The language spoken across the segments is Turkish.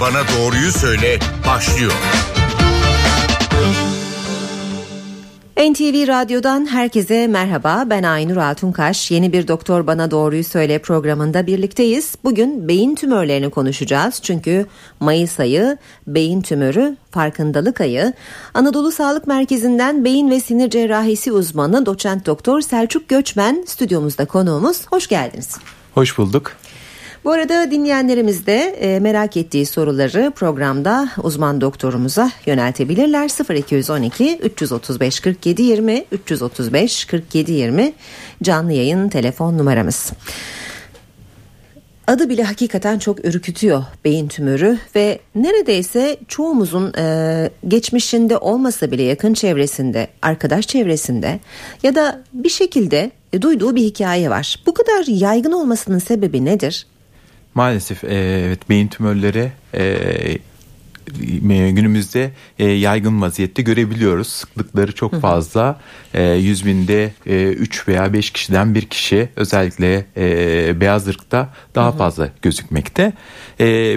Bana Doğruyu Söyle başlıyor. NTV Radyo'dan herkese merhaba. Ben Aynur Altunkaş. Yeni bir Doktor Bana Doğruyu Söyle programında birlikteyiz. Bugün beyin tümörlerini konuşacağız. Çünkü Mayıs ayı beyin tümörü farkındalık ayı. Anadolu Sağlık Merkezi'nden beyin ve sinir cerrahisi uzmanı doçent doktor Selçuk Göçmen stüdyomuzda konuğumuz. Hoş geldiniz. Hoş bulduk. Bu arada dinleyenlerimiz de e, merak ettiği soruları programda uzman doktorumuza yöneltebilirler. 0212 335 47 20 335 47 20 canlı yayın telefon numaramız. Adı bile hakikaten çok ürkütüyor beyin tümörü ve neredeyse çoğumuzun e, geçmişinde olmasa bile yakın çevresinde, arkadaş çevresinde ya da bir şekilde e, duyduğu bir hikaye var. Bu kadar yaygın olmasının sebebi nedir? Maalesef e, evet beyin tümörleri e, günümüzde e, yaygın vaziyette görebiliyoruz. Sıklıkları çok fazla. E, 100 binde e, 3 veya 5 kişiden bir kişi özellikle beyaz ırkta daha fazla gözükmekte.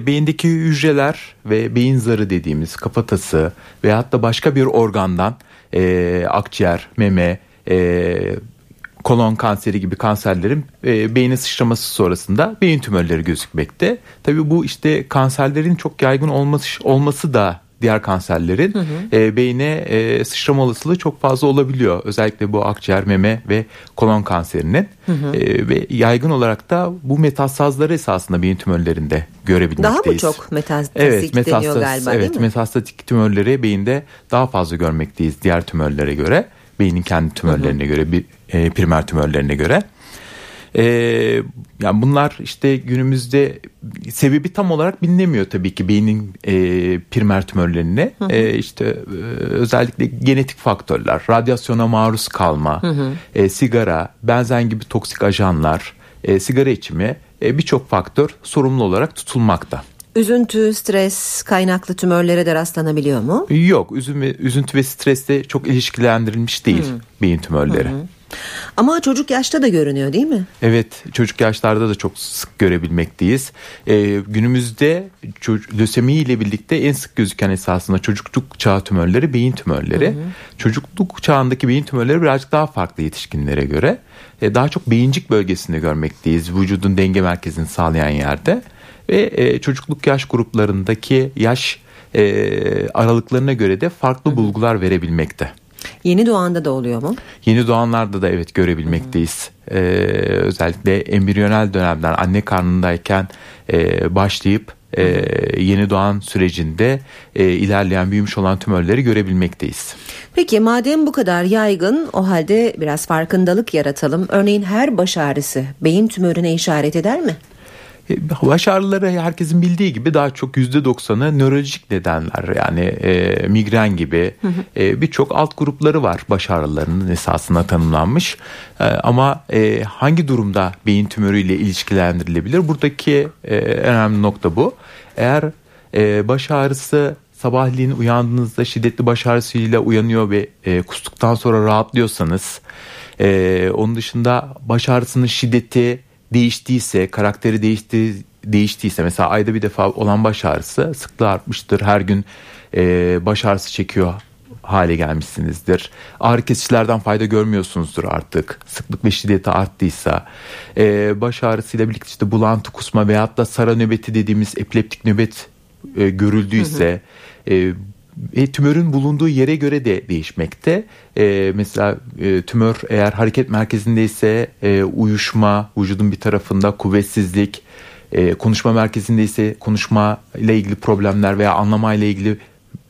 Beyindeki hücreler ve beyin zarı dediğimiz kafatası veyahut da başka bir organdan akciğer, meme, kolon kanseri gibi kanserlerin e, beyne sıçraması sonrasında beyin tümörleri gözükmekte. Tabii bu işte kanserlerin çok yaygın olması olması da diğer kanserlerin hı hı. E, beyne e, sıçrama olasılığı çok fazla olabiliyor. Özellikle bu akciğer, meme ve kolon kanserinin hı hı. E, ve yaygın olarak da bu metastazları esasında beyin tümörlerinde görebilmekteyiz. Daha mı çok metastatik evet, metastaz, deniyor galiba evet, değil mi? Metastatik tümörleri beyinde daha fazla görmekteyiz diğer tümörlere göre. Beynin kendi tümörlerine göre bir e, primer tümörlerine göre. E, yani bunlar işte günümüzde sebebi tam olarak bilinemiyor tabii ki beynin e, primer tümörlerine. Hı hı. E, işte e, özellikle genetik faktörler, radyasyona maruz kalma, hı hı. E, sigara, benzen gibi toksik ajanlar, e, sigara içimi e, birçok faktör sorumlu olarak tutulmakta. Üzüntü, stres kaynaklı tümörlere de rastlanabiliyor mu? Yok, üzüntü ve stresle çok ilişkilendirilmiş değil hı. beyin tümörleri. Hı hı. Ama çocuk yaşta da görünüyor değil mi? Evet çocuk yaşlarda da çok sık görebilmekteyiz. Ee, günümüzde lösemi ile birlikte en sık gözüken esasında çocukluk çağı tümörleri beyin tümörleri. Hı hı. Çocukluk çağındaki beyin tümörleri birazcık daha farklı yetişkinlere göre. Ee, daha çok beyincik bölgesinde görmekteyiz. Vücudun denge merkezini sağlayan yerde. Ve e, çocukluk yaş gruplarındaki yaş e, aralıklarına göre de farklı bulgular verebilmekte. Yeni doğanda da oluyor mu? Yeni doğanlarda da evet görebilmekteyiz. Ee, özellikle embriyonel dönemden anne karnındayken e, başlayıp e, yeni doğan sürecinde e, ilerleyen büyümüş olan tümörleri görebilmekteyiz. Peki madem bu kadar yaygın o halde biraz farkındalık yaratalım. Örneğin her baş ağrısı beyin tümörüne işaret eder mi? E, baş ağrıları herkesin bildiği gibi daha çok yüzde doksanı nörolojik nedenler yani e, migren gibi e, birçok alt grupları var baş ağrılarının esasına tanımlanmış. E, ama e, hangi durumda beyin tümörüyle ilişkilendirilebilir? Buradaki e, önemli nokta bu. Eğer e, baş ağrısı sabahleyin uyandığınızda şiddetli baş ağrısıyla uyanıyor ve e, kustuktan sonra rahatlıyorsanız e, onun dışında baş ağrısının şiddeti değiştiyse, karakteri değişti, değiştiyse mesela ayda bir defa olan baş ağrısı sıklığı artmıştır. Her gün e, baş ağrısı çekiyor hale gelmişsinizdir. Ağrı kesicilerden fayda görmüyorsunuzdur artık. Sıklık ve şiddeti arttıysa. E, baş ağrısıyla birlikte işte bulantı, kusma veyahut da sara nöbeti dediğimiz epileptik nöbet e, görüldüyse hı hı. E, e, tümörün bulunduğu yere göre de değişmekte. E, mesela e, tümör eğer hareket merkezindeyse e, uyuşma, vücudun bir tarafında kuvvetsizlik, e, konuşma merkezinde ise konuşma ile ilgili problemler veya anlama ile ilgili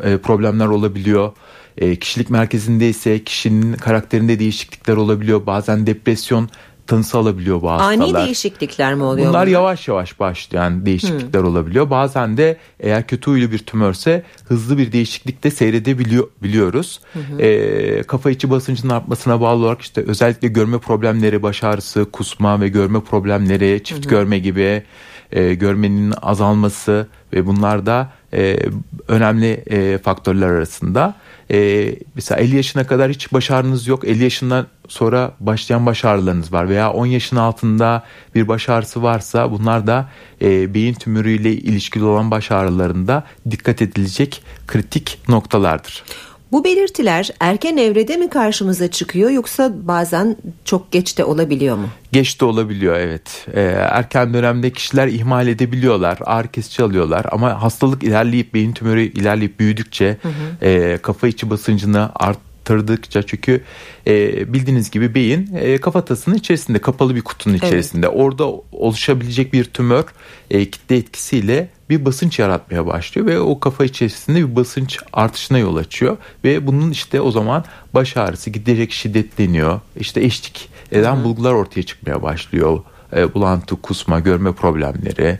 e, problemler olabiliyor. E, kişilik merkezinde ise kişinin karakterinde değişiklikler olabiliyor. Bazen depresyon tanısı alabiliyor bu hastalar. Ani değişiklikler mi oluyor? Bunlar, bunlar? yavaş yavaş başlayan değişiklikler hmm. olabiliyor. Bazen de eğer kötü huylu bir tümörse hızlı bir değişiklikte seyredebiliyor biliyoruz. Hmm. E, kafa içi basıncının artmasına bağlı olarak işte özellikle görme problemleri, baş ağrısı, kusma ve görme problemleri, çift hmm. görme gibi e, görmenin azalması ve bunlar da e, önemli e, faktörler arasında. E, mesela 50 yaşına kadar hiç baş ağrınız yok. 50 yaşından sonra başlayan baş ağrılarınız var veya 10 yaşın altında bir baş ağrısı varsa bunlar da e, beyin tümörüyle ilişkili olan baş ağrılarında dikkat edilecek kritik noktalardır. Bu belirtiler erken evrede mi karşımıza çıkıyor yoksa bazen çok geç de olabiliyor mu? Geç de olabiliyor evet. Ee, erken dönemde kişiler ihmal edebiliyorlar, ağrı kesici alıyorlar ama hastalık ilerleyip beyin tümörü ilerleyip büyüdükçe hı hı. E, kafa içi basıncını art arttırdıkça çünkü e, bildiğiniz gibi beyin e, kafatasının içerisinde kapalı bir kutunun içerisinde evet. orada oluşabilecek bir tümör e, kitle etkisiyle bir basınç yaratmaya başlıyor ve o kafa içerisinde bir basınç artışına yol açıyor ve bunun işte o zaman baş ağrısı giderek şiddetleniyor. İşte eşlik eden Hı-hı. bulgular ortaya çıkmaya başlıyor. E, bulantı, kusma, görme problemleri,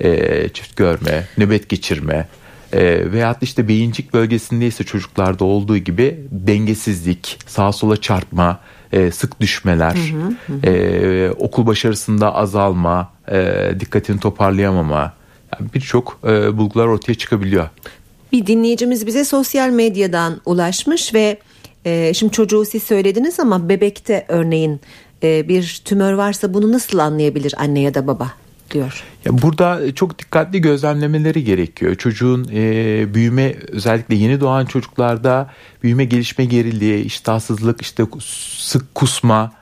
e, çift görme, nöbet geçirme e, veyahut işte beyincik bölgesindeyse çocuklarda olduğu gibi dengesizlik, sağa sola çarpma, e, sık düşmeler, hı hı hı. E, okul başarısında azalma, e, dikkatini toparlayamama yani birçok e, bulgular ortaya çıkabiliyor. Bir dinleyicimiz bize sosyal medyadan ulaşmış ve e, şimdi çocuğu siz söylediniz ama bebekte örneğin e, bir tümör varsa bunu nasıl anlayabilir anne ya da baba? Diyor. Ya burada çok dikkatli gözlemlemeleri gerekiyor. Çocuğun e, büyüme özellikle yeni doğan çocuklarda büyüme gelişme geriliği, iştahsızlık, işte sık kusma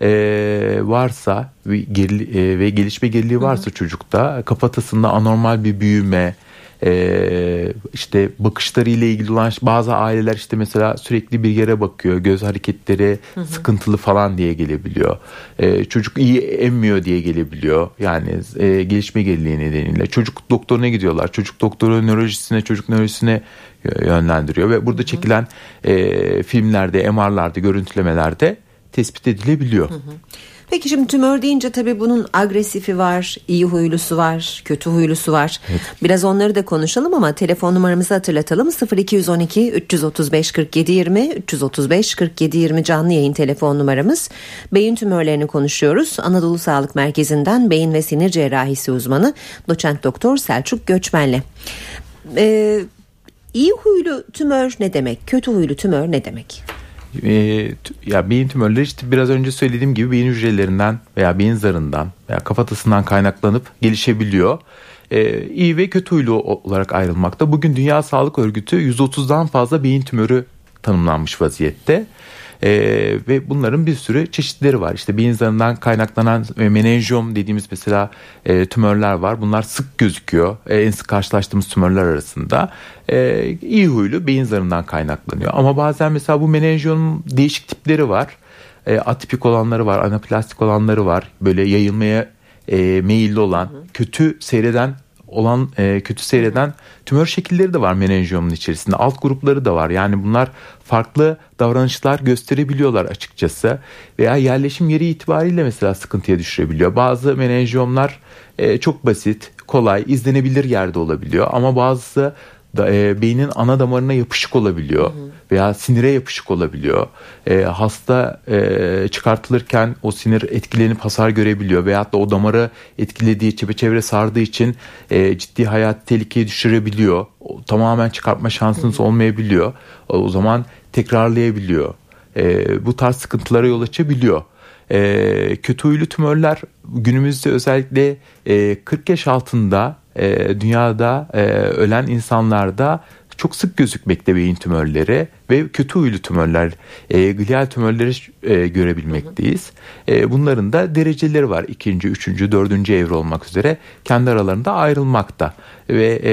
e, varsa ve, gerili, e, ve gelişme geriliği varsa Hı-hı. çocukta kafatasında anormal bir büyüme, e, işte bakışları ile ilgili olan bazı aileler işte mesela sürekli bir yere bakıyor göz hareketleri hı hı. sıkıntılı falan diye gelebiliyor e, çocuk iyi emmiyor diye gelebiliyor yani e, gelişme geriliği nedeniyle çocuk doktoruna gidiyorlar çocuk doktoru nörolojisine çocuk nörolojisine yönlendiriyor ve burada çekilen e, filmlerde MR'larda görüntülemelerde tespit edilebiliyor. Hı hı. Peki şimdi tümör deyince tabii bunun agresifi var, iyi huylusu var, kötü huylusu var. Evet. Biraz onları da konuşalım ama telefon numaramızı hatırlatalım. 0212 335 47 20 335 47 20 canlı yayın telefon numaramız. Beyin tümörlerini konuşuyoruz. Anadolu Sağlık Merkezi'nden beyin ve sinir cerrahisi uzmanı doçent doktor Selçuk Göçmen'le. Ee, iyi huylu tümör ne demek? Kötü huylu tümör ne demek? E, ya beyin tümörleri işte biraz önce söylediğim gibi beyin hücrelerinden veya beyin zarından veya kafatasından kaynaklanıp gelişebiliyor. E, iyi ve kötü huylu olarak ayrılmakta. Bugün Dünya Sağlık Örgütü 130'dan fazla beyin tümörü tanımlanmış vaziyette. E, ve bunların bir sürü çeşitleri var. İşte beyin zarından kaynaklanan e, menenjom dediğimiz mesela e, tümörler var. Bunlar sık gözüküyor. E, en sık karşılaştığımız tümörler arasında. E, iyi huylu beyin zarından kaynaklanıyor. Ama bazen mesela bu menenjomun değişik tipleri var. E, atipik olanları var, anaplastik olanları var. Böyle yayılmaya e, meyilli olan, kötü seyreden olan e, kötü seyreden tümör şekilleri de var menenjiyomun içerisinde. Alt grupları da var. Yani bunlar farklı davranışlar gösterebiliyorlar açıkçası. Veya yerleşim yeri itibariyle mesela sıkıntıya düşürebiliyor. Bazı menenjiyomlar e, çok basit, kolay, izlenebilir yerde olabiliyor. Ama bazısı da, e, beynin ana damarına yapışık olabiliyor hı hı. veya sinire yapışık olabiliyor. E, hasta e, çıkartılırken o sinir etkilenip hasar görebiliyor veyahut da o damarı etkilediği çepeçevre sardığı için e, ciddi hayat tehlikeye düşürebiliyor. O, tamamen çıkartma şansınız hı hı. olmayabiliyor. O, o zaman tekrarlayabiliyor. E, bu tarz sıkıntılara yol açabiliyor. E, kötü huylu tümörler günümüzde özellikle e, 40 yaş altında e, dünyada e, ölen insanlarda çok sık gözükmekte beyin tümörleri ve kötü huylu tümörler, e, glial tümörleri e, görebilmekteyiz. E, bunların da dereceleri var. ikinci, üçüncü, dördüncü evre olmak üzere kendi aralarında ayrılmakta. Ve e,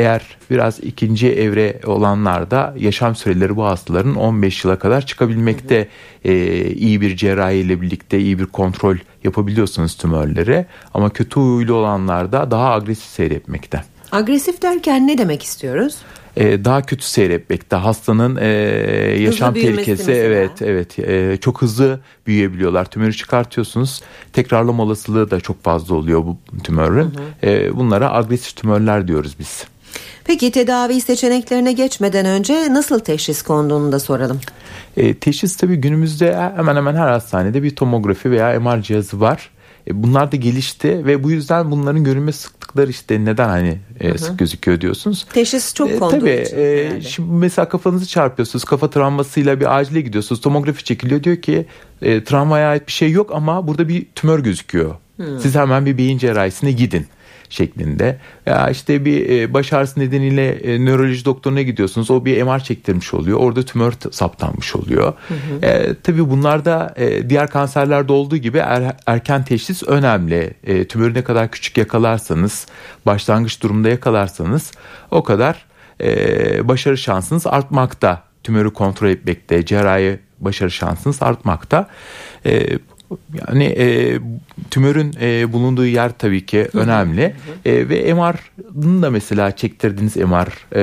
eğer biraz ikinci evre olanlarda yaşam süreleri bu hastaların 15 yıla kadar çıkabilmekte. E, iyi bir cerrahi ile birlikte iyi bir kontrol yapabiliyorsunuz tümörleri. Ama kötü huylu olanlarda daha agresif seyretmekte. Agresif derken ne demek istiyoruz? Ee, daha kötü seyretmekte hastanın e, yaşam tehlikesi evet evet e, çok hızlı büyüyebiliyorlar tümörü çıkartıyorsunuz tekrarlama olasılığı da çok fazla oluyor bu tümörün hı hı. E, bunlara agresif tümörler diyoruz biz. Peki tedavi seçeneklerine geçmeden önce nasıl teşhis konduğunu da soralım. E, teşhis tabii günümüzde hemen hemen her hastanede bir tomografi veya MR cihazı var. E, bunlar da gelişti ve bu yüzden bunların görünme sıklıkları işte neden hani e, sık gözüküyor diyorsunuz. Teşhis çok E, konduğu tabii, için. e, herhalde. şimdi mesela kafanızı çarpıyorsunuz. Kafa travmasıyla bir acile gidiyorsunuz. Tomografi çekiliyor diyor ki e, travmaya ait bir şey yok ama burada bir tümör gözüküyor. Siz hemen bir beyin cerrahisine gidin şeklinde. Ya işte bir e, baş ağrısı nedeniyle e, nöroloji doktoruna gidiyorsunuz. O bir MR çektirmiş oluyor. Orada tümör saptanmış oluyor. E, tabii bunlarda e, diğer kanserlerde olduğu gibi er- erken teşhis önemli. E, tümörü ne kadar küçük yakalarsanız, başlangıç durumda yakalarsanız o kadar e, başarı şansınız artmakta. Tümörü kontrol etmekte, cerrahi başarı şansınız artmakta. E, yani e, tümörün e, bulunduğu yer tabii ki önemli. E, ve MR'ın da mesela çektirdiğiniz MR,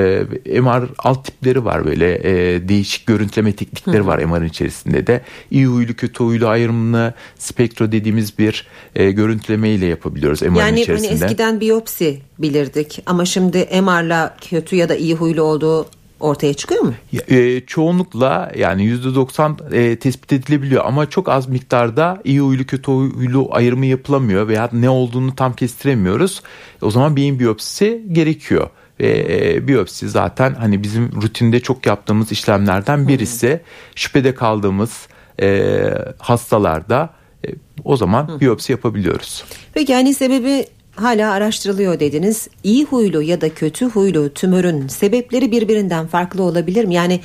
e, MR alt tipleri var böyle e, değişik görüntüleme teknikleri var MR'ın içerisinde de. İyi huylu kötü huylu ayrımını spektro dediğimiz bir e, görüntüleme ile yapabiliyoruz MR'ın Yani hani içerisinde. eskiden biyopsi bilirdik ama şimdi MR'la kötü ya da iyi huylu olduğu ortaya çıkıyor mu? E, çoğunlukla yani %90 e, tespit edilebiliyor ama çok az miktarda iyi huylu kötü huylu ayrımı yapılamıyor veya ne olduğunu tam kestiremiyoruz. O zaman beyin biyopsisi gerekiyor. E, biyopsi zaten hani bizim rutinde çok yaptığımız işlemlerden birisi. Şüphede kaldığımız e, hastalarda e, o zaman biyopsi yapabiliyoruz. Peki yani sebebi hala araştırılıyor dediniz. İyi huylu ya da kötü huylu tümörün sebepleri birbirinden farklı olabilir mi? Yani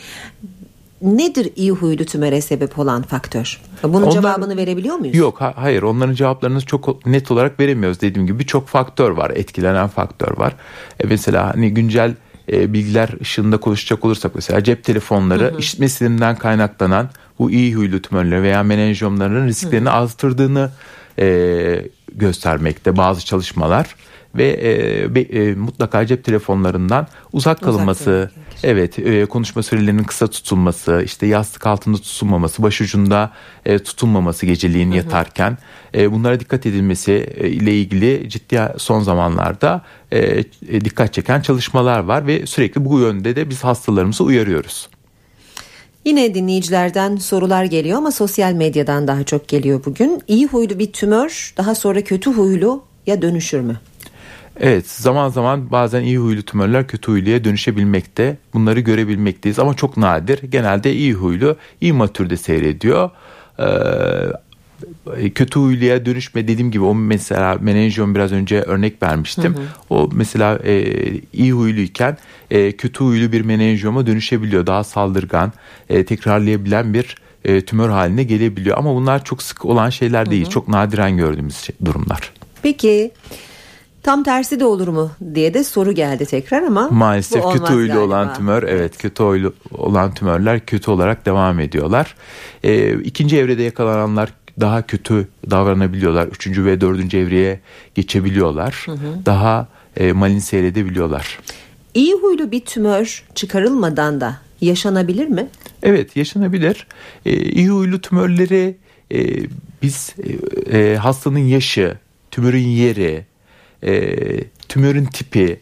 nedir iyi huylu tümöre sebep olan faktör? Bunun Onlar- cevabını verebiliyor muyuz? Yok ha- hayır onların cevaplarını çok net olarak veremiyoruz dediğim gibi birçok faktör var etkilenen faktör var. E mesela hani güncel e, bilgiler ışığında konuşacak olursak mesela cep telefonları işitme sinirinden kaynaklanan bu iyi huylu tümörler veya menenjomların risklerini azalttırdığını e, göstermekte bazı çalışmalar ve e, be- e, mutlaka cep telefonlarından uzak kalınması gerekir. Evet, e, konuşma sürelerinin kısa tutulması, işte yastık altında tutulmaması, başucunda e, tutulmaması geceliğin yatarken e, bunlara dikkat edilmesi e, ile ilgili ciddi son zamanlarda e, e, dikkat çeken çalışmalar var ve sürekli bu yönde de biz hastalarımızı uyarıyoruz. Yine dinleyicilerden sorular geliyor ama sosyal medyadan daha çok geliyor bugün. İyi huylu bir tümör daha sonra kötü huylu ya dönüşür mü? Evet zaman zaman bazen iyi huylu tümörler kötü huyluya dönüşebilmekte. Bunları görebilmekteyiz ama çok nadir. Genelde iyi huylu iyi matürde seyrediyor. Ee, kötü huyluya dönüşme dediğim gibi o mesela menenjom biraz önce örnek vermiştim. O mesela e, iyi huyluyken e, kötü huylu bir menenjoma dönüşebiliyor. Daha saldırgan, e, tekrarlayabilen bir e, tümör haline gelebiliyor. Ama bunlar çok sık olan şeyler değil. Çok nadiren gördüğümüz şey- durumlar. Peki tam tersi de olur mu diye de soru geldi tekrar ama Maalesef kötü huylu galiba. olan tümör evet kötü huylu olan tümörler kötü olarak devam ediyorlar. Ee, ikinci evrede yakalananlar daha kötü davranabiliyorlar. Üçüncü ve dördüncü evreye geçebiliyorlar. Daha e, malin seyredebiliyorlar. İyi huylu bir tümör çıkarılmadan da yaşanabilir mi? Evet yaşanabilir. Ee, iyi huylu tümörleri e, biz e, e, hastanın yaşı, tümörün yeri, e, tümörün tipi e,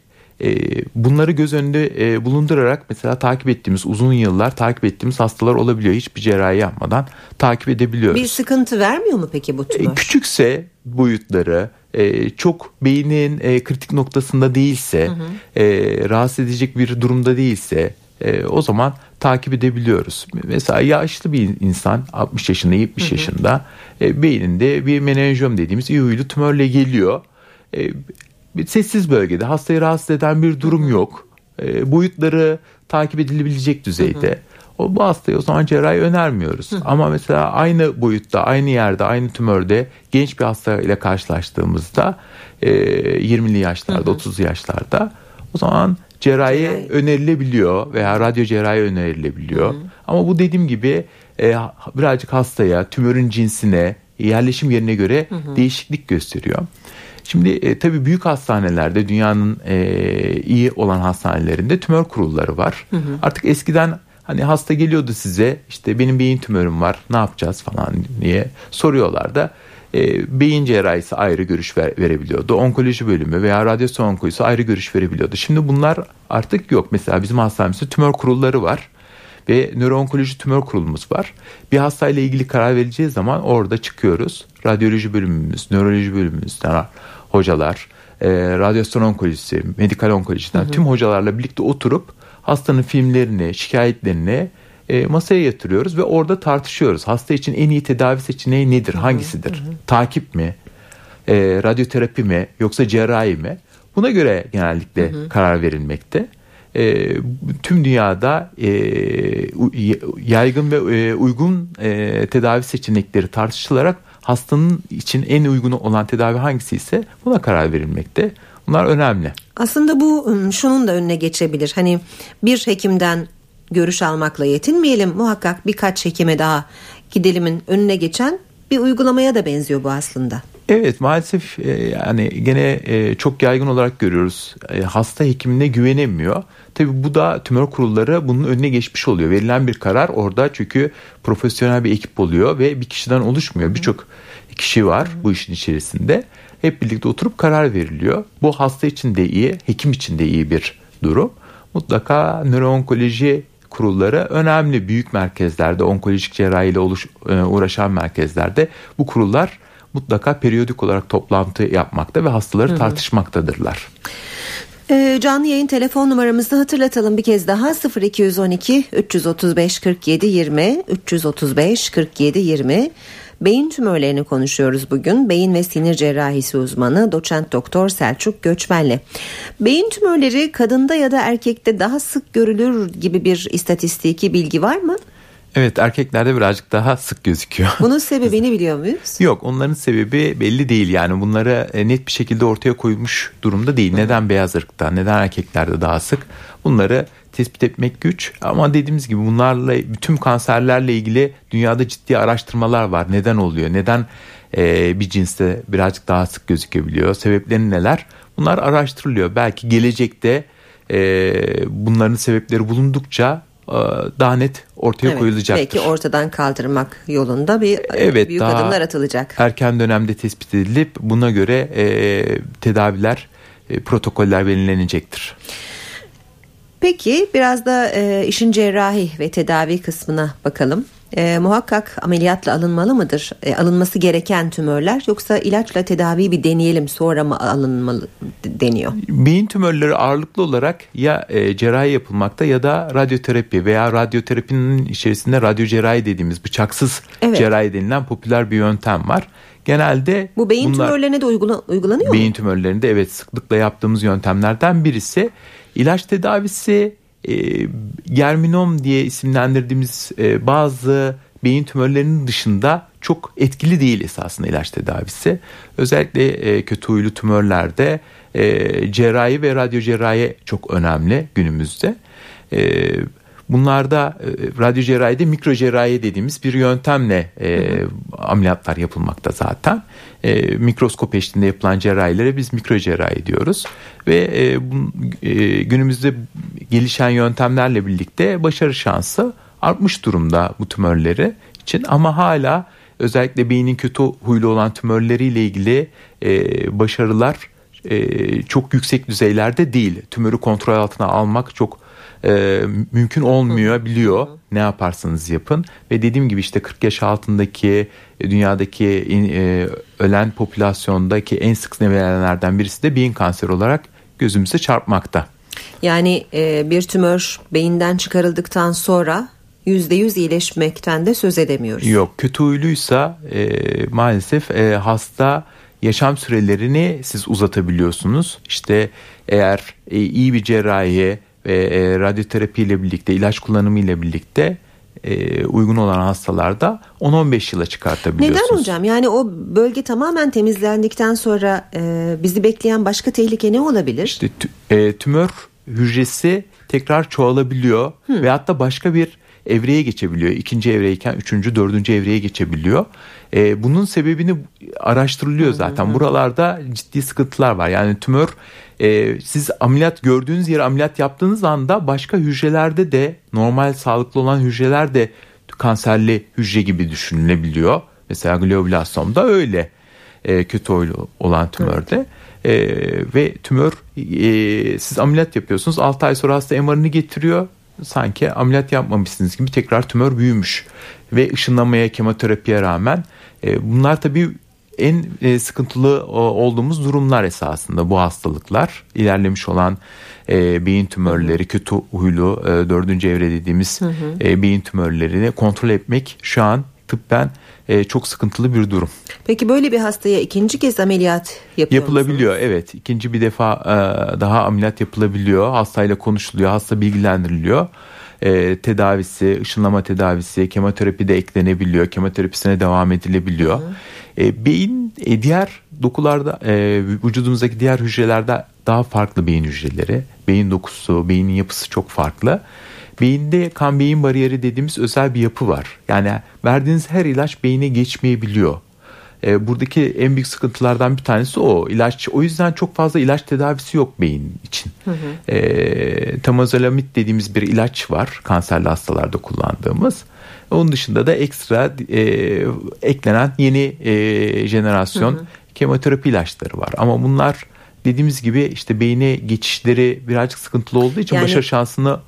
bunları göz önünde e, bulundurarak mesela takip ettiğimiz uzun yıllar takip ettiğimiz hastalar olabiliyor. Hiçbir cerrahi yapmadan takip edebiliyoruz. Bir sıkıntı vermiyor mu peki bu E, tümör? Küçükse boyutları e, çok beynin kritik noktasında değilse e, rahatsız edecek bir durumda değilse e, o zaman takip edebiliyoruz. Mesela yaşlı bir insan 60 yaşında 70 yaşında e, beyninde bir menenjom dediğimiz iyi huylu tümörle geliyor. E, bir sessiz bölgede hastayı rahatsız eden bir durum yok. E, boyutları takip edilebilecek düzeyde. O bu hastaya o zaman cerrahi önermiyoruz. Ama mesela aynı boyutta, aynı yerde, aynı tümörde genç bir hasta ile karşılaştığımızda e, 20'li yaşlarda, 30'lu yaşlarda o zaman cerrahi Cerrahi. önerilebiliyor veya radyo cerrahi önerilebiliyor. Ama bu dediğim gibi e, birazcık hastaya, tümörün cinsine, yerleşim yerine göre değişiklik gösteriyor. Şimdi e, tabii büyük hastanelerde dünyanın e, iyi olan hastanelerinde tümör kurulları var. Artık eskiden hani hasta geliyordu size işte benim beyin tümörüm var ne yapacağız falan diye soruyorlar da e, beyin cerrahisi ayrı görüş ver- verebiliyordu. Onkoloji bölümü veya radyasyon onkolojisi ayrı görüş verebiliyordu. Şimdi bunlar artık yok. Mesela bizim hastanemizde tümör kurulları var. Ve nöroonkoloji tümör kurulumuz var. Bir hastayla ilgili karar vereceği zaman orada çıkıyoruz. Radyoloji bölümümüz, nöroloji bölümümüzden hocalar, e, radyasyon onkolojisi, medikal onkolojiden hı hı. tüm hocalarla birlikte oturup hastanın filmlerini, şikayetlerini e, masaya yatırıyoruz ve orada tartışıyoruz. Hasta için en iyi tedavi seçeneği nedir, hangisidir? Hı hı. Takip mi, e, radyoterapi mi yoksa cerrahi mi? Buna göre genellikle hı hı. karar verilmekte. E, tüm dünyada e, yaygın ve e, uygun e, tedavi seçenekleri tartışılarak hastanın için en uygun olan tedavi hangisi ise buna karar verilmekte. Bunlar önemli. Aslında bu şunun da önüne geçebilir. Hani bir hekimden görüş almakla yetinmeyelim. Muhakkak birkaç hekime daha gidelimin önüne geçen bir uygulamaya da benziyor bu aslında. Evet maalesef e, yani gene e, çok yaygın olarak görüyoruz. E, hasta hekimine güvenemiyor. Tabii bu da tümör kurulları bunun önüne geçmiş oluyor. Verilen bir karar orada çünkü profesyonel bir ekip oluyor ve bir kişiden oluşmuyor. Birçok kişi var bu işin içerisinde. Hep birlikte oturup karar veriliyor. Bu hasta için de iyi, hekim için de iyi bir durum. Mutlaka nöroonkoloji kurulları önemli büyük merkezlerde, onkolojik cerrahiyle oluş, uğraşan merkezlerde bu kurullar mutlaka periyodik olarak toplantı yapmakta ve hastaları Hı-hı. tartışmaktadırlar. Ee, canlı yayın telefon numaramızı hatırlatalım bir kez daha 0212 335 47 20 335 47 20 Beyin tümörlerini konuşuyoruz bugün. Beyin ve sinir cerrahisi uzmanı doçent doktor Selçuk Göçmen'le. Beyin tümörleri kadında ya da erkekte daha sık görülür gibi bir istatistiki bilgi var mı? Evet erkeklerde birazcık daha sık gözüküyor. Bunun sebebini biliyor muyuz? Yok onların sebebi belli değil yani bunları e, net bir şekilde ortaya koymuş durumda değil. Neden beyaz ırkta neden erkeklerde daha sık bunları tespit etmek güç ama dediğimiz gibi bunlarla bütün kanserlerle ilgili dünyada ciddi araştırmalar var. Neden oluyor neden e, bir cinste birazcık daha sık gözükebiliyor sebepleri neler bunlar araştırılıyor. Belki gelecekte e, bunların sebepleri bulundukça e, daha net ortaya evet, koyulacaktır. Belki ortadan kaldırmak yolunda bir evet, büyük daha adımlar atılacak. Erken dönemde tespit edilip buna göre e, tedaviler, e, protokoller belirlenecektir. Peki biraz da e, işin cerrahi ve tedavi kısmına bakalım. E, muhakkak ameliyatla alınmalı mıdır? E, alınması gereken tümörler yoksa ilaçla tedavi bir deneyelim sonra mı alınmalı deniyor? Beyin tümörleri ağırlıklı olarak ya e, cerrahi yapılmakta ya da radyoterapi veya radyoterapinin içerisinde radyo cerrahi dediğimiz bıçaksız evet. cerrahi denilen popüler bir yöntem var. Genelde bu beyin bunlar, tümörlerine de uygula, uygulanıyor beyin mu? tümörlerinde evet sıklıkla yaptığımız yöntemlerden birisi. İlaç tedavisi e, germinom diye isimlendirdiğimiz e, bazı beyin tümörlerinin dışında çok etkili değil esasında ilaç tedavisi. Özellikle e, kötü huylu tümörlerde e, cerrahi ve radyo cerrahi çok önemli günümüzde. E, bunlarda e, radyo cerrahide mikro cerrahi dediğimiz bir yöntemle e, ameliyatlar yapılmakta zaten. E, mikroskop eşliğinde yapılan cerrahilere biz mikro cerrahi diyoruz. Ve e, bu, e, günümüzde gelişen yöntemlerle birlikte başarı şansı artmış durumda bu tümörleri için ama hala özellikle beynin kötü huylu olan tümörleriyle ilgili e, başarılar e, çok yüksek düzeylerde değil. Tümörü kontrol altına almak çok e, mümkün olmuyor biliyor ne yaparsanız yapın ve dediğim gibi işte 40 yaş altındaki e, dünyadaki e, ölen popülasyondaki en sık nevilenlerden birisi de beyin kanseri olarak gözümüze çarpmakta. Yani e, bir tümör beyinden çıkarıldıktan sonra %100 iyileşmekten de söz edemiyoruz. Yok kötü huyluysa e, maalesef e, hasta yaşam sürelerini siz uzatabiliyorsunuz. İşte eğer e, iyi bir cerrahi ve e, radyoterapi ile birlikte ilaç kullanımı ile birlikte e, uygun olan hastalarda 10-15 yıla çıkartabiliyorsunuz. Neden hocam? Yani o bölge tamamen temizlendikten sonra e, bizi bekleyen başka tehlike ne olabilir? İşte e, tümör hücresi tekrar çoğalabiliyor Hı. ve hatta başka bir evreye geçebiliyor. İkinci evreyken üçüncü, dördüncü evreye geçebiliyor. E, bunun sebebini araştırılıyor zaten. Hı. Buralarda ciddi sıkıntılar var. Yani tümör e, siz ameliyat gördüğünüz yere ameliyat yaptığınız anda başka hücrelerde de normal sağlıklı olan hücreler de kanserli hücre gibi düşünülebiliyor. Mesela glioblastoma öyle e, kötü olan tümörde. Evet. E, ve tümör e, siz ameliyat yapıyorsunuz. 6 ay sonra hasta MR'ını getiriyor. Sanki ameliyat yapmamışsınız gibi tekrar tümör büyümüş. Ve ışınlamaya kemoterapiye rağmen e, bunlar tabii en e, sıkıntılı olduğumuz durumlar esasında bu hastalıklar. İlerlemiş olan e, beyin tümörleri kötü huylu e, dördüncü evre dediğimiz hı hı. E, beyin tümörlerini kontrol etmek şu an tıbben e, çok sıkıntılı bir durum. Peki böyle bir hastaya ikinci kez ameliyat yapıyor Yapılabiliyor musunuz? evet ikinci bir defa e, daha ameliyat yapılabiliyor hastayla konuşuluyor hasta bilgilendiriliyor e, tedavisi, ışınlama tedavisi, kemoterapi de eklenebiliyor. Kemoterapisine devam edilebiliyor. Hı. E, beyin e, diğer dokularda e, vücudumuzdaki diğer hücrelerde daha farklı beyin hücreleri. Beyin dokusu, beynin yapısı çok farklı. Beyinde kan beyin bariyeri dediğimiz özel bir yapı var. Yani verdiğiniz her ilaç beyine geçmeyebiliyor. E, buradaki en büyük sıkıntılardan bir tanesi o. İlaç o yüzden çok fazla ilaç tedavisi yok beyin için. Hı hı. E, tamazolamid dediğimiz bir ilaç var kanserli hastalarda kullandığımız. Onun dışında da ekstra e, eklenen yeni e, jenerasyon hı hı. kemoterapi ilaçları var. Ama bunlar dediğimiz gibi işte beyine geçişleri birazcık sıkıntılı olduğu için yani, başarı şansını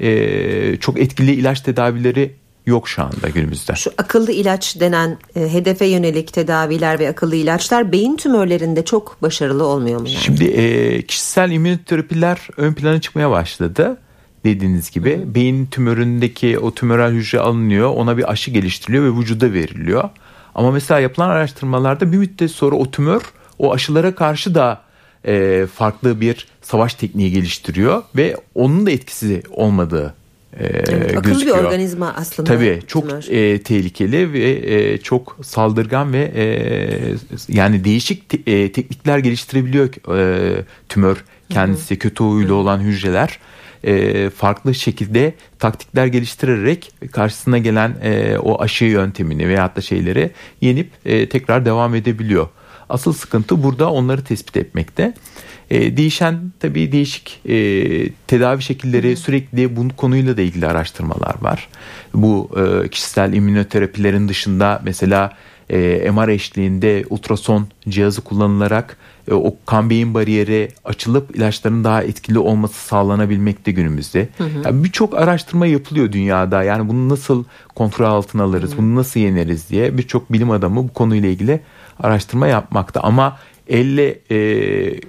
e, çok etkili ilaç tedavileri yok şu anda günümüzde. Şu akıllı ilaç denen e, hedefe yönelik tedaviler ve akıllı ilaçlar beyin tümörlerinde çok başarılı olmuyor mu yani? Şimdi e, kişisel immünoterapiler ön plana çıkmaya başladı. Dediğiniz gibi Hı. beyin tümöründeki o tümörel hücre alınıyor, ona bir aşı geliştiriliyor ve vücuda veriliyor. Ama mesela yapılan araştırmalarda bir müddet sonra o tümör o aşılara karşı da e, farklı bir savaş tekniği geliştiriyor ve onun da etkisi olmadığı e, evet, akıllı gözüküyor. bir organizma aslında. Tabii çok e, tehlikeli ve e, çok saldırgan ve e, yani değişik te, e, teknikler geliştirebiliyor e, tümör kendisi Hı-hı. kötü huylu olan hücreler e, farklı şekilde taktikler geliştirerek karşısına gelen e, o aşı yöntemini veyahut da şeyleri yenip e, tekrar devam edebiliyor. Asıl sıkıntı burada onları tespit etmekte. E, değişen tabii değişik e, tedavi şekilleri sürekli bu konuyla da ilgili araştırmalar var. Bu e, kişisel immünoterapilerin dışında mesela e, MR eşliğinde ultrason cihazı kullanılarak e, o kan beyin bariyeri açılıp ilaçların daha etkili olması sağlanabilmekte günümüzde. Yani Birçok araştırma yapılıyor dünyada. Yani bunu nasıl kontrol altına alırız, hı hı. bunu nasıl yeneriz diye birçok bilim adamı bu konuyla ilgili araştırma yapmakta. Ama elle e,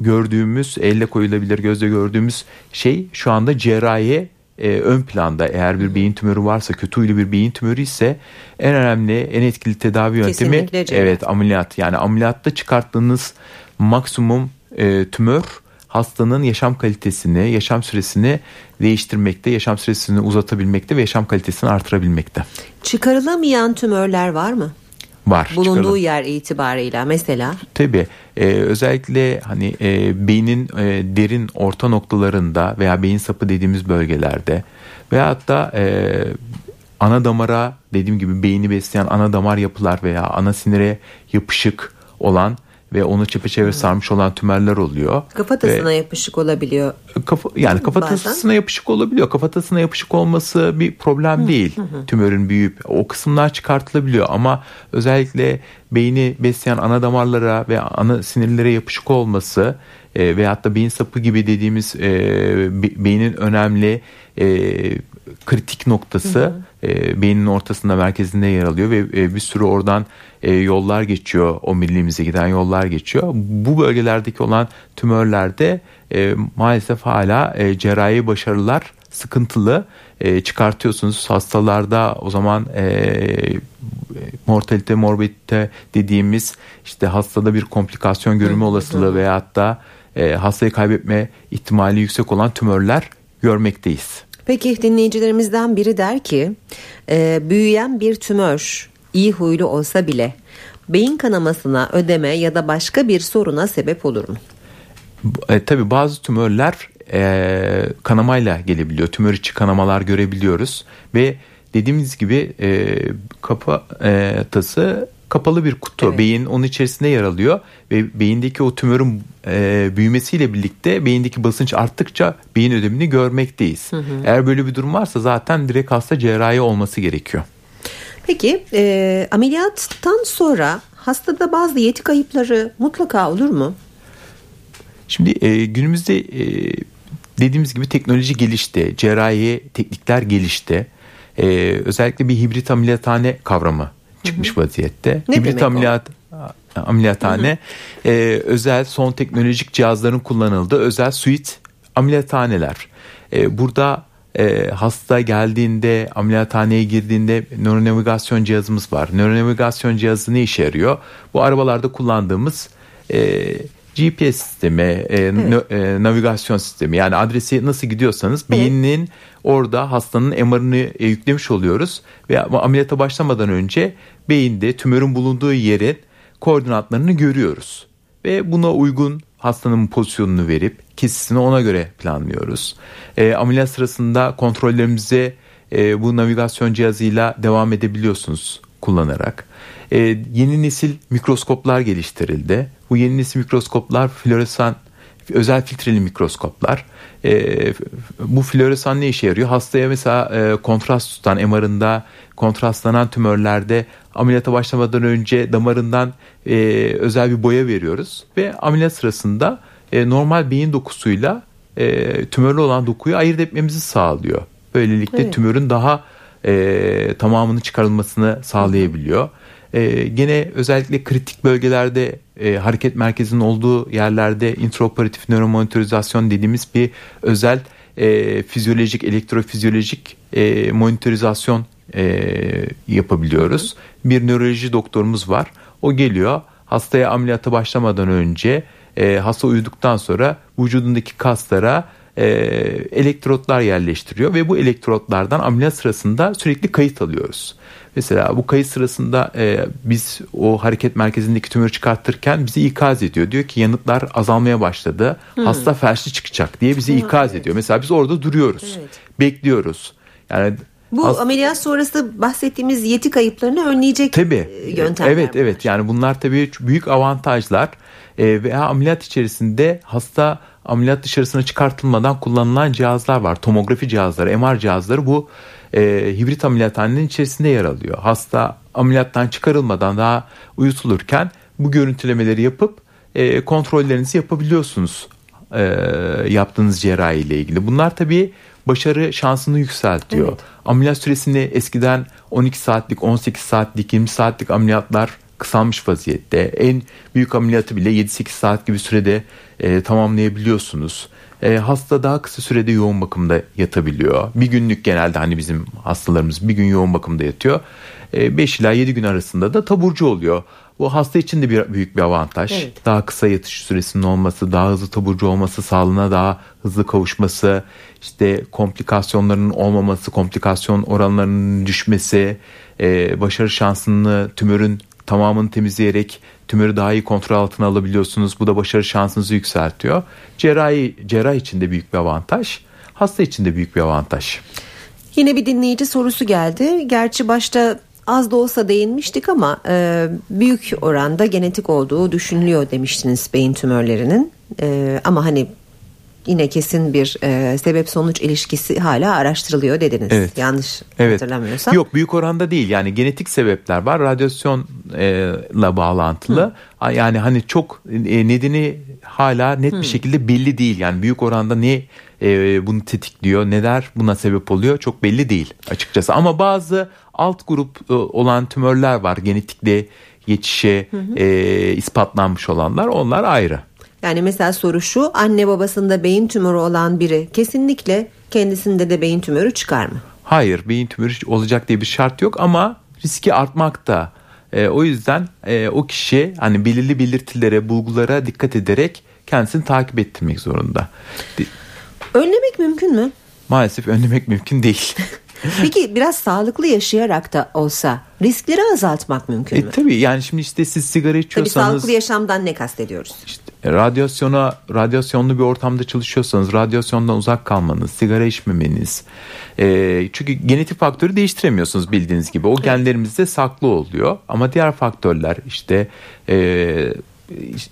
gördüğümüz, elle koyulabilir gözle gördüğümüz şey şu anda cerrahiye e, ön planda eğer bir beyin tümörü varsa kötü huylu bir beyin tümörü ise en önemli en etkili tedavi yöntemi evet ameliyat yani ameliyatta çıkarttığınız maksimum e, tümör hastanın yaşam kalitesini, yaşam süresini değiştirmekte, yaşam süresini uzatabilmekte ve yaşam kalitesini artırabilmekte. Çıkarılamayan tümörler var mı? Var. Bulunduğu çıkalım. yer itibarıyla mesela. Tabii e, özellikle hani e, beynin e, derin orta noktalarında veya beyin sapı dediğimiz bölgelerde veya hatta e, ana damara dediğim gibi beyni besleyen ana damar yapılar veya ana sinire yapışık olan ve onu çepeçevre sarmış olan tümörler oluyor. Kafatasına ve, yapışık olabiliyor. Kafa, yani kafatasına bazen. yapışık olabiliyor. Kafatasına yapışık olması bir problem hı, değil. Hı, hı. Tümörün büyüyüp o kısımlar çıkartılabiliyor ama özellikle beyni besleyen ana damarlara ve ana sinirlere yapışık olması e, veyahut da beyin sapı gibi dediğimiz e, beynin önemli e, kritik noktası hı hı. E, beynin ortasında merkezinde yer alıyor ve e, bir sürü oradan e, yollar geçiyor. O milliğimize giden yollar geçiyor. Bu bölgelerdeki olan tümörlerde e, maalesef hala e, cerrahi başarılar sıkıntılı e, çıkartıyorsunuz. Hastalarda o zaman e, mortalite morbidite dediğimiz işte hastada bir komplikasyon görülme olasılığı veyahut da e, hastayı kaybetme ihtimali yüksek olan tümörler görmekteyiz. Peki dinleyicilerimizden biri der ki e, büyüyen bir tümör iyi huylu olsa bile beyin kanamasına, ödeme ya da başka bir soruna sebep olur mu? E, tabii bazı tümörler e, kanamayla gelebiliyor. Tümör içi kanamalar görebiliyoruz ve dediğimiz gibi e, kafatası kapalı bir kutu. Evet. Beyin onun içerisinde yer alıyor ve beyindeki o tümörün e, büyümesiyle birlikte beyindeki basınç arttıkça beyin ödemini görmekteyiz. Hı hı. Eğer böyle bir durum varsa zaten direkt hasta cerrahi olması gerekiyor. Peki e, ameliyattan sonra hastada bazı yeti kayıpları mutlaka olur mu? Şimdi e, günümüzde e, dediğimiz gibi teknoloji gelişti, cerrahi teknikler gelişti. Ee, özellikle bir hibrit ameliyathane kavramı çıkmış vaziyette. Ne hibrit ameliyat o? ameliyathane hı hı. E, özel son teknolojik cihazların kullanıldığı özel suite ameliyathaneler. E, burada e, hasta geldiğinde ameliyathaneye girdiğinde nöronavigasyon cihazımız var. Nöronavigasyon cihazı ne işe yarıyor? Bu arabalarda kullandığımız e, GPS sistemi, e, evet. e, navigasyon sistemi yani adresi nasıl gidiyorsanız evet. beynin orada hastanın MR'ını e, yüklemiş oluyoruz ve ameliyata başlamadan önce beyinde tümörün bulunduğu yerin koordinatlarını görüyoruz ve buna uygun hastanın pozisyonunu verip kesisini ona göre planlıyoruz. E, ameliyat sırasında kontrollerimize e, bu navigasyon cihazıyla devam edebiliyorsunuz kullanarak. E, yeni nesil mikroskoplar geliştirildi. Bu yeni nesil mikroskoplar floresan özel filtreli mikroskoplar. E, bu floresan ne işe yarıyor? Hastaya mesela e, kontrast tutan MR'ında kontrastlanan tümörlerde ameliyata başlamadan önce damarından e, özel bir boya veriyoruz ve ameliyat sırasında e, normal beyin dokusuyla e, tümörlü olan dokuyu ayırt etmemizi sağlıyor. Böylelikle evet. tümörün daha e, tamamını çıkarılmasını sağlayabiliyor. E, gene özellikle kritik bölgelerde e, hareket merkezinin olduğu yerlerde intraoperatif nöromonitorizasyon dediğimiz bir özel e, fizyolojik, elektrofizyolojik e, monitorizasyon e, yapabiliyoruz. Bir nöroloji doktorumuz var. O geliyor hastaya ameliyata başlamadan önce e, hasta uyuduktan sonra vücudundaki kaslara e, elektrotlar yerleştiriyor ve bu elektrotlardan ameliyat sırasında sürekli kayıt alıyoruz. Mesela bu kayıt sırasında e, biz o hareket merkezindeki tümörü çıkartırken bizi ikaz ediyor. Diyor ki yanıtlar azalmaya başladı. Hmm. Hasta felçli çıkacak diye bizi ikaz evet. ediyor. Mesela biz orada duruyoruz. Evet. Bekliyoruz. Yani bu As- ameliyat sonrası bahsettiğimiz yeti kayıplarını önleyecek tabii, e, yöntemler. Evet bunlar. evet yani bunlar tabii büyük avantajlar e, veya ameliyat içerisinde hasta ameliyat dışarısına çıkartılmadan kullanılan cihazlar var. Tomografi cihazları, MR cihazları bu e, hibrit ameliyathanenin içerisinde yer alıyor. Hasta ameliyattan çıkarılmadan daha uyutulurken bu görüntülemeleri yapıp e, kontrollerinizi yapabiliyorsunuz e, yaptığınız cerrahi ile ilgili. Bunlar tabii başarı şansını yükseltiyor. Evet. Ameliyat süresini eskiden 12 saatlik, 18 saatlik, 20 saatlik ameliyatlar kısalmış vaziyette. En büyük ameliyatı bile 7-8 saat gibi sürede e, tamamlayabiliyorsunuz. E, hasta daha kısa sürede yoğun bakımda yatabiliyor. Bir günlük genelde hani bizim hastalarımız bir gün yoğun bakımda yatıyor. 5 e, ila 7 gün arasında da taburcu oluyor. Bu hasta için de bir büyük bir avantaj. Evet. Daha kısa yatış süresinin olması, daha hızlı taburcu olması, sağlığına daha hızlı kavuşması, işte komplikasyonların olmaması, komplikasyon oranlarının düşmesi, e, başarı şansını tümörün tamamını temizleyerek tümörü daha iyi kontrol altına alabiliyorsunuz. Bu da başarı şansınızı yükseltiyor. Cerrahi cerrah için de büyük bir avantaj. Hasta için de büyük bir avantaj. Yine bir dinleyici sorusu geldi. Gerçi başta az da olsa değinmiştik ama e, büyük oranda genetik olduğu düşünülüyor demiştiniz beyin tümörlerinin. E, ama hani yine kesin bir e, sebep sonuç ilişkisi hala araştırılıyor dediniz. Evet. Yanlış evet. hatırlamıyorsam. Yok büyük oranda değil yani genetik sebepler var radyasyonla bağlantılı. Hı. Yani hani çok e, nedeni hala net Hı. bir şekilde belli değil. Yani büyük oranda ne e, bunu tetikliyor neler buna sebep oluyor çok belli değil açıkçası. Ama bazı alt grup e, olan tümörler var genetikle geçişe hı hı. E, ispatlanmış olanlar onlar ayrı. Yani mesela soru şu anne babasında beyin tümörü olan biri kesinlikle kendisinde de beyin tümörü çıkar mı? Hayır beyin tümörü olacak diye bir şart yok ama riski artmakta. E, o yüzden e, o kişi hani belirli belirtilere, bulgulara dikkat ederek kendisini takip ettirmek zorunda. Önlemek mümkün mü? Maalesef önlemek mümkün değil. Peki biraz sağlıklı yaşayarak da olsa riskleri azaltmak mümkün e, mü? tabii yani şimdi işte siz sigara içiyorsanız. Tabii sağlıklı yaşamdan ne kastediyoruz? İşte e, radyasyona, radyasyonlu bir ortamda çalışıyorsanız radyasyondan uzak kalmanız, sigara içmemeniz. E, çünkü genetik faktörü değiştiremiyorsunuz bildiğiniz gibi. O genlerimizde saklı oluyor. Ama diğer faktörler işte, e,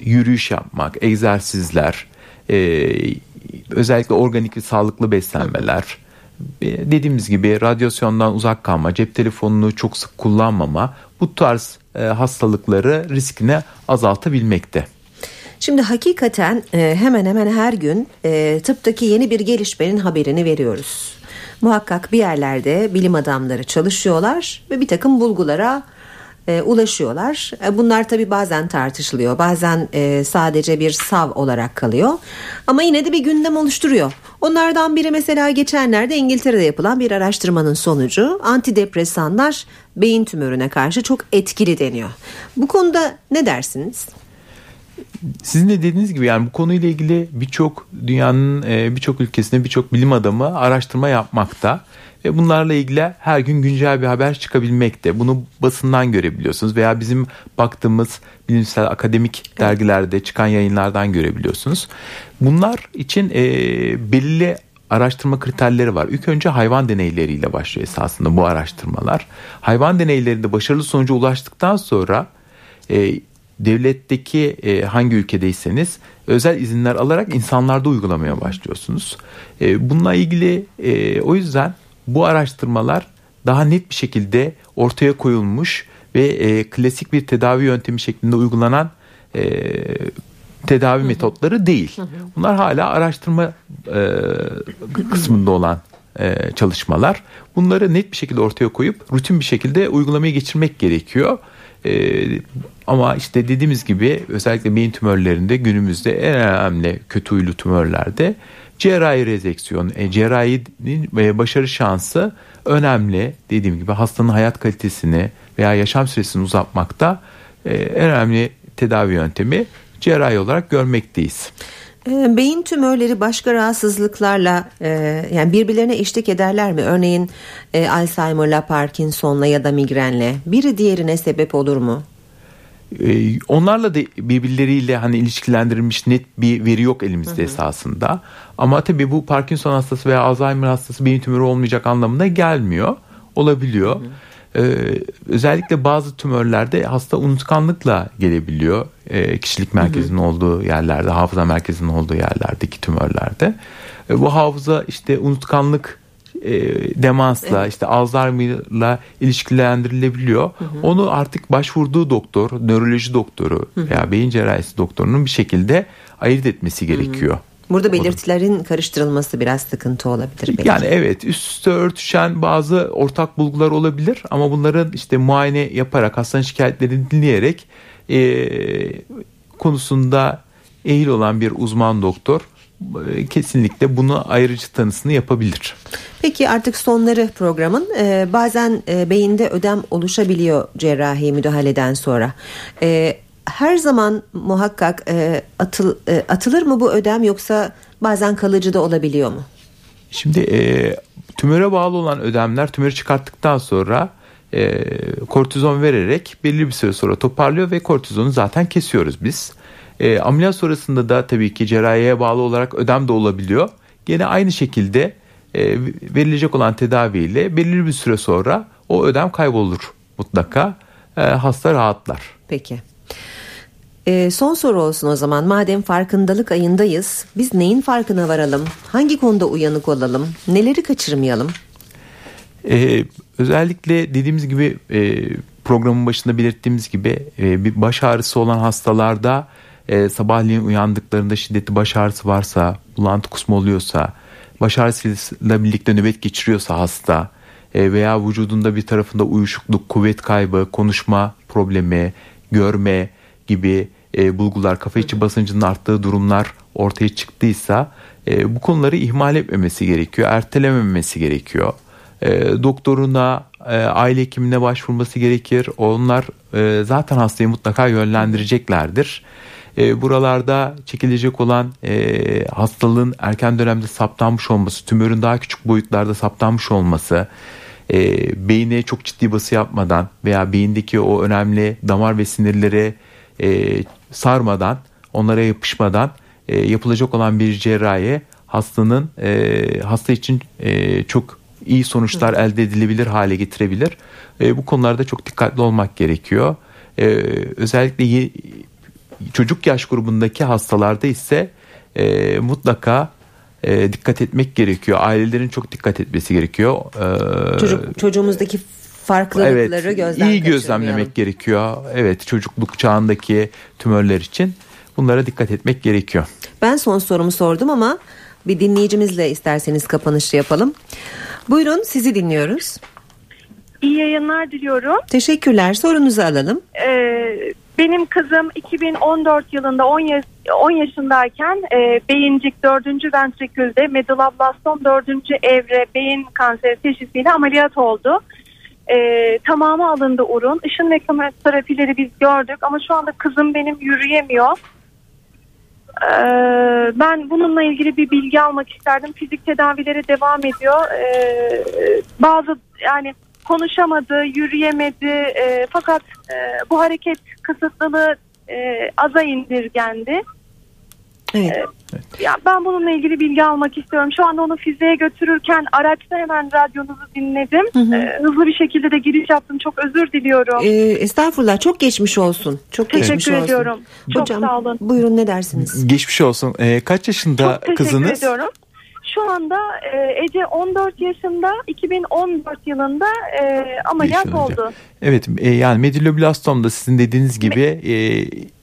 yürüyüş yapmak, egzersizler, e, özellikle organik ve sağlıklı beslenmeler dediğimiz gibi radyasyondan uzak kalma, cep telefonunu çok sık kullanmama bu tarz e, hastalıkları riskini azaltabilmekte. Şimdi hakikaten e, hemen hemen her gün e, tıptaki yeni bir gelişmenin haberini veriyoruz. Muhakkak bir yerlerde bilim adamları çalışıyorlar ve bir takım bulgulara e, ulaşıyorlar. Bunlar tabi bazen tartışılıyor, bazen sadece bir sav olarak kalıyor. Ama yine de bir gündem oluşturuyor. Onlardan biri mesela geçenlerde İngiltere'de yapılan bir araştırmanın sonucu antidepresanlar beyin tümörüne karşı çok etkili deniyor. Bu konuda ne dersiniz? Sizin de dediğiniz gibi yani bu konuyla ilgili birçok dünyanın e, birçok ülkesinde birçok bilim adamı araştırma yapmakta. Ve bunlarla ilgili her gün güncel bir haber çıkabilmekte. Bunu basından görebiliyorsunuz veya bizim baktığımız bilimsel akademik dergilerde çıkan yayınlardan görebiliyorsunuz. Bunlar için e, belirli araştırma kriterleri var. İlk önce hayvan deneyleriyle başlıyor esasında bu araştırmalar. Hayvan deneylerinde başarılı sonuca ulaştıktan sonra e, devletteki e, hangi ülkedeyseniz özel izinler alarak insanlarda uygulamaya başlıyorsunuz. E, bununla ilgili e, o yüzden bu araştırmalar daha net bir şekilde ortaya koyulmuş ve e, klasik bir tedavi yöntemi şeklinde uygulanan e, tedavi hı hı. metotları değil. Hı hı. Bunlar hala araştırma e, kısmında olan e, çalışmalar. Bunları net bir şekilde ortaya koyup rutin bir şekilde uygulamaya geçirmek gerekiyor. E, ama işte dediğimiz gibi özellikle beyin tümörlerinde günümüzde en önemli kötü huylu tümörlerde cerrahi rezeksiyon, e, cerrahinin e, başarı şansı önemli. Dediğim gibi hastanın hayat kalitesini veya yaşam süresini uzatmakta e, en önemli tedavi yöntemi cerrahi olarak görmekteyiz. E, beyin tümörleri başka rahatsızlıklarla e, yani birbirlerine eşlik ederler mi? Örneğin e, Alzheimer'la, Parkinson'la ya da migrenle biri diğerine sebep olur mu? Ee, onlarla da birbirleriyle hani ilişkilendirilmiş net bir veri yok elimizde hı hı. esasında. Ama tabii bu Parkinson hastası veya Alzheimer hastası beyin tümörü olmayacak anlamına gelmiyor. Olabiliyor. Hı hı. Ee, özellikle bazı tümörlerde hasta unutkanlıkla gelebiliyor. Ee, kişilik merkezinin hı hı. olduğu yerlerde, hafıza merkezinin olduğu yerlerdeki tümörlerde. Ee, bu hafıza işte unutkanlık e, demansla evet. işte Alzheimer'la ilişkilendirilebiliyor. Hı hı. Onu artık başvurduğu doktor, nöroloji doktoru hı hı. veya beyin cerrahisi doktorunun bir şekilde ayırt etmesi gerekiyor. Hı hı. Burada belirtilerin karıştırılması biraz sıkıntı olabilir belki. Yani evet üst örtüşen bazı ortak bulgular olabilir ama bunların işte muayene yaparak hastanın şikayetlerini dinleyerek e, konusunda ehil olan bir uzman doktor e, kesinlikle bunu ayrıcı tanısını yapabilir. Peki artık sonları programın e, bazen e, beyinde ödem oluşabiliyor cerrahi müdahaleden sonra. E, her zaman muhakkak e, atıl, e, atılır mı bu ödem yoksa bazen kalıcı da olabiliyor mu? Şimdi e, tümöre bağlı olan ödemler tümörü çıkarttıktan sonra e, kortizon vererek belli bir süre sonra toparlıyor ve kortizonu zaten kesiyoruz biz. E, ameliyat sonrasında da tabii ki cerrahiye bağlı olarak ödem de olabiliyor. Gene aynı şekilde e, verilecek olan tedaviyle belirli bir süre sonra o ödem kaybolur mutlaka. E, hasta rahatlar. Peki. E, son soru olsun o zaman. Madem farkındalık ayındayız, biz neyin farkına varalım? Hangi konuda uyanık olalım? Neleri kaçırmayalım? Ee, özellikle dediğimiz gibi e, programın başında belirttiğimiz gibi e, bir baş ağrısı olan hastalarda e, sabahleyin uyandıklarında şiddetli baş ağrısı varsa, bulantı kusma oluyorsa, baş ağrısıyla birlikte nöbet geçiriyorsa hasta e, veya vücudunda bir tarafında uyuşukluk, kuvvet kaybı, konuşma problemi, görme gibi e, bulgular, kafa içi basıncının arttığı durumlar ortaya çıktıysa e, bu konuları ihmal etmemesi gerekiyor, ertelememesi gerekiyor. E, doktoruna, e, aile hekimine başvurması gerekir. Onlar zaten hastayı mutlaka yönlendireceklerdir. Buralarda çekilecek olan hastalığın erken dönemde saptanmış olması, tümörün daha küçük boyutlarda saptanmış olması, e, beyine çok ciddi bası yapmadan veya beyindeki o önemli damar ve sinirlere sarmadan, onlara yapışmadan e, yapılacak olan bir cerrahi hastanın e, hasta için e, çok iyi sonuçlar elde edilebilir hale getirebilir. E, bu konularda çok dikkatli olmak gerekiyor. E, özellikle çocuk yaş grubundaki hastalarda ise e, mutlaka e, dikkat etmek gerekiyor. Ailelerin çok dikkat etmesi gerekiyor. E, Çocuk çocuğumuzdaki farklılıkları evet, gözden iyi gözlemlemek gerekiyor. Evet çocukluk çağındaki tümörler için Bunlara dikkat etmek gerekiyor. Ben son sorumu sordum ama bir dinleyicimizle isterseniz kapanışı yapalım. Buyurun sizi dinliyoruz. İyi yayınlar diliyorum. Teşekkürler. Sorunuzu alalım. Ee, benim kızım 2014 yılında 10, yaş, 10 yaşındayken e, beyincik 4. ventrikülde medulablastom 4. evre beyin kanseri teşhisiyle ameliyat oldu. E, tamamı alındı urun. Işın ve terapileri biz gördük ama şu anda kızım benim yürüyemiyor. Ee, ben bununla ilgili bir bilgi almak isterdim. Fizik tedavileri devam ediyor. Ee, bazı yani konuşamadı, yürüyemedi. E, fakat e, bu hareket kısıtlılığı e, aza indirgendi. Evet. Ee, ya ben bununla ilgili bilgi almak istiyorum. Şu anda onu fiziğe götürürken araçta hemen radyonuzu dinledim. Hı hı. Ee, hızlı bir şekilde de giriş yaptım. Çok özür diliyorum. Ee, estağfurullah çok geçmiş olsun. Çok geçmiş Teşekkür olsun. ediyorum. Çok Hocam sağ olun. buyurun ne dersiniz? Geçmiş olsun. Ee, kaç yaşında Çok teşekkür kızınız? ediyorum. Şu anda e, Ece 14 yaşında 2014 yılında e, ameliyat oldu. Evet e, yani medülloblastom da sizin dediğiniz gibi e,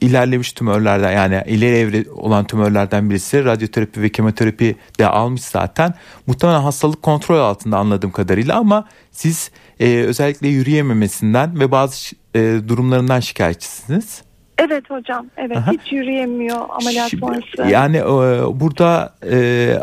ilerlemiş tümörlerden yani ileri evre olan tümörlerden birisi radyoterapi ve kemoterapi de almış zaten. Muhtemelen hastalık kontrol altında anladığım kadarıyla ama siz e, özellikle yürüyememesinden ve bazı e, durumlarından şikayetçisiniz. Evet hocam. Evet Aha. hiç yürüyemiyor ameliyat sonrası. Yani e, burada e,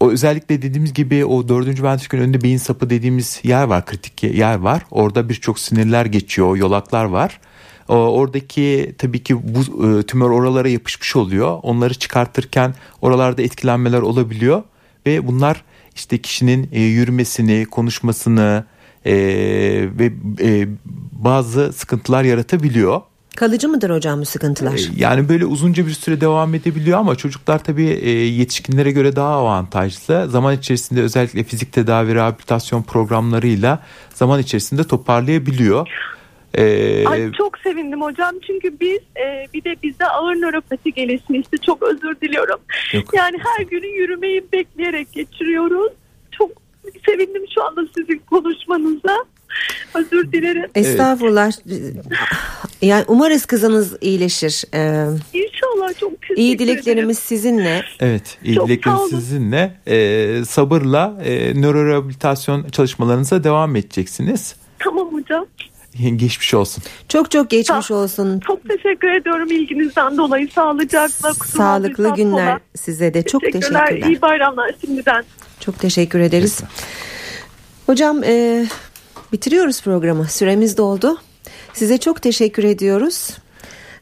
o özellikle dediğimiz gibi o dördüncü ventrikülün önünde beyin sapı dediğimiz yer var kritik yer var. Orada birçok sinirler geçiyor yolaklar var. Oradaki tabii ki bu e, tümör oralara yapışmış oluyor. Onları çıkartırken oralarda etkilenmeler olabiliyor ve bunlar işte kişinin e, yürümesini, konuşmasını e, ve bazı sıkıntılar yaratabiliyor. Kalıcı mıdır hocam bu sıkıntılar? Ee, Yani böyle uzunca bir süre devam edebiliyor ama çocuklar tabii e, yetişkinlere göre daha avantajlı. Zaman içerisinde özellikle fizik tedavi rehabilitasyon programlarıyla zaman içerisinde toparlayabiliyor. Ee, Ay çok sevindim hocam çünkü biz e, bir de bizde ağır nöropati gelişmişti. Çok özür diliyorum. Yok. Yani her günü yürümeyi bekleyerek geçiriyoruz. Çok sevindim şu anda sizin konuşmanıza. Özür dilerim. Estağfurullah. Yani umarız kızınız iyileşir. Ee, İnşallah çok teşekkür iyi ederim. dileklerimiz sizinle. evet, iyi Çok sağ dileklerim olun. sizinle e, sabırla e, nörorehabilitasyon çalışmalarınıza devam edeceksiniz. Tamam hocam. Geçmiş olsun. Çok çok geçmiş Sağ- olsun. Çok teşekkür ediyorum ilginizden dolayı. Sağlıcakla. Sağlıklı günler affola. size de. Çok teşekkürler. İyi bayramlar şimdiden. Çok teşekkür ederiz. Hocam e, bitiriyoruz programı. Süremiz doldu. Size çok teşekkür ediyoruz.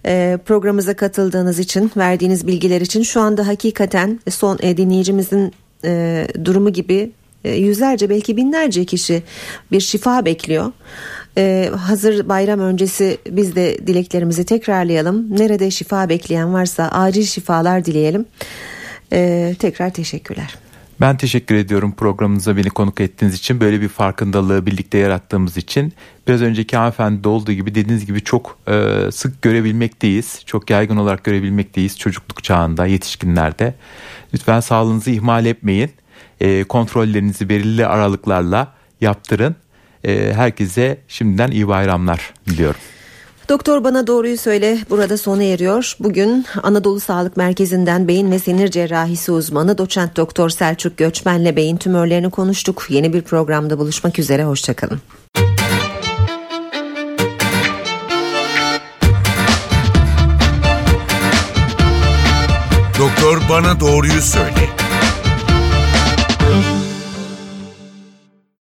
E, programımıza katıldığınız için, verdiğiniz bilgiler için şu anda hakikaten son e, dinleyicimizin e, durumu gibi e, yüzlerce belki binlerce kişi bir şifa bekliyor. E, hazır bayram öncesi biz de dileklerimizi tekrarlayalım. Nerede şifa bekleyen varsa acil şifalar dileyelim. E, tekrar teşekkürler. Ben teşekkür ediyorum programınıza beni konuk ettiğiniz için. Böyle bir farkındalığı birlikte yarattığımız için. Biraz önceki hanımefendi olduğu gibi dediğiniz gibi çok e, sık görebilmekteyiz. Çok yaygın olarak görebilmekteyiz çocukluk çağında, yetişkinlerde. Lütfen sağlığınızı ihmal etmeyin. E, kontrollerinizi belirli aralıklarla yaptırın. E, herkese şimdiden iyi bayramlar diliyorum. Doktor bana doğruyu söyle burada sona eriyor. Bugün Anadolu Sağlık Merkezi'nden beyin ve sinir cerrahisi uzmanı doçent doktor Selçuk Göçmen'le beyin tümörlerini konuştuk. Yeni bir programda buluşmak üzere hoşçakalın. Doktor bana doğruyu söyle.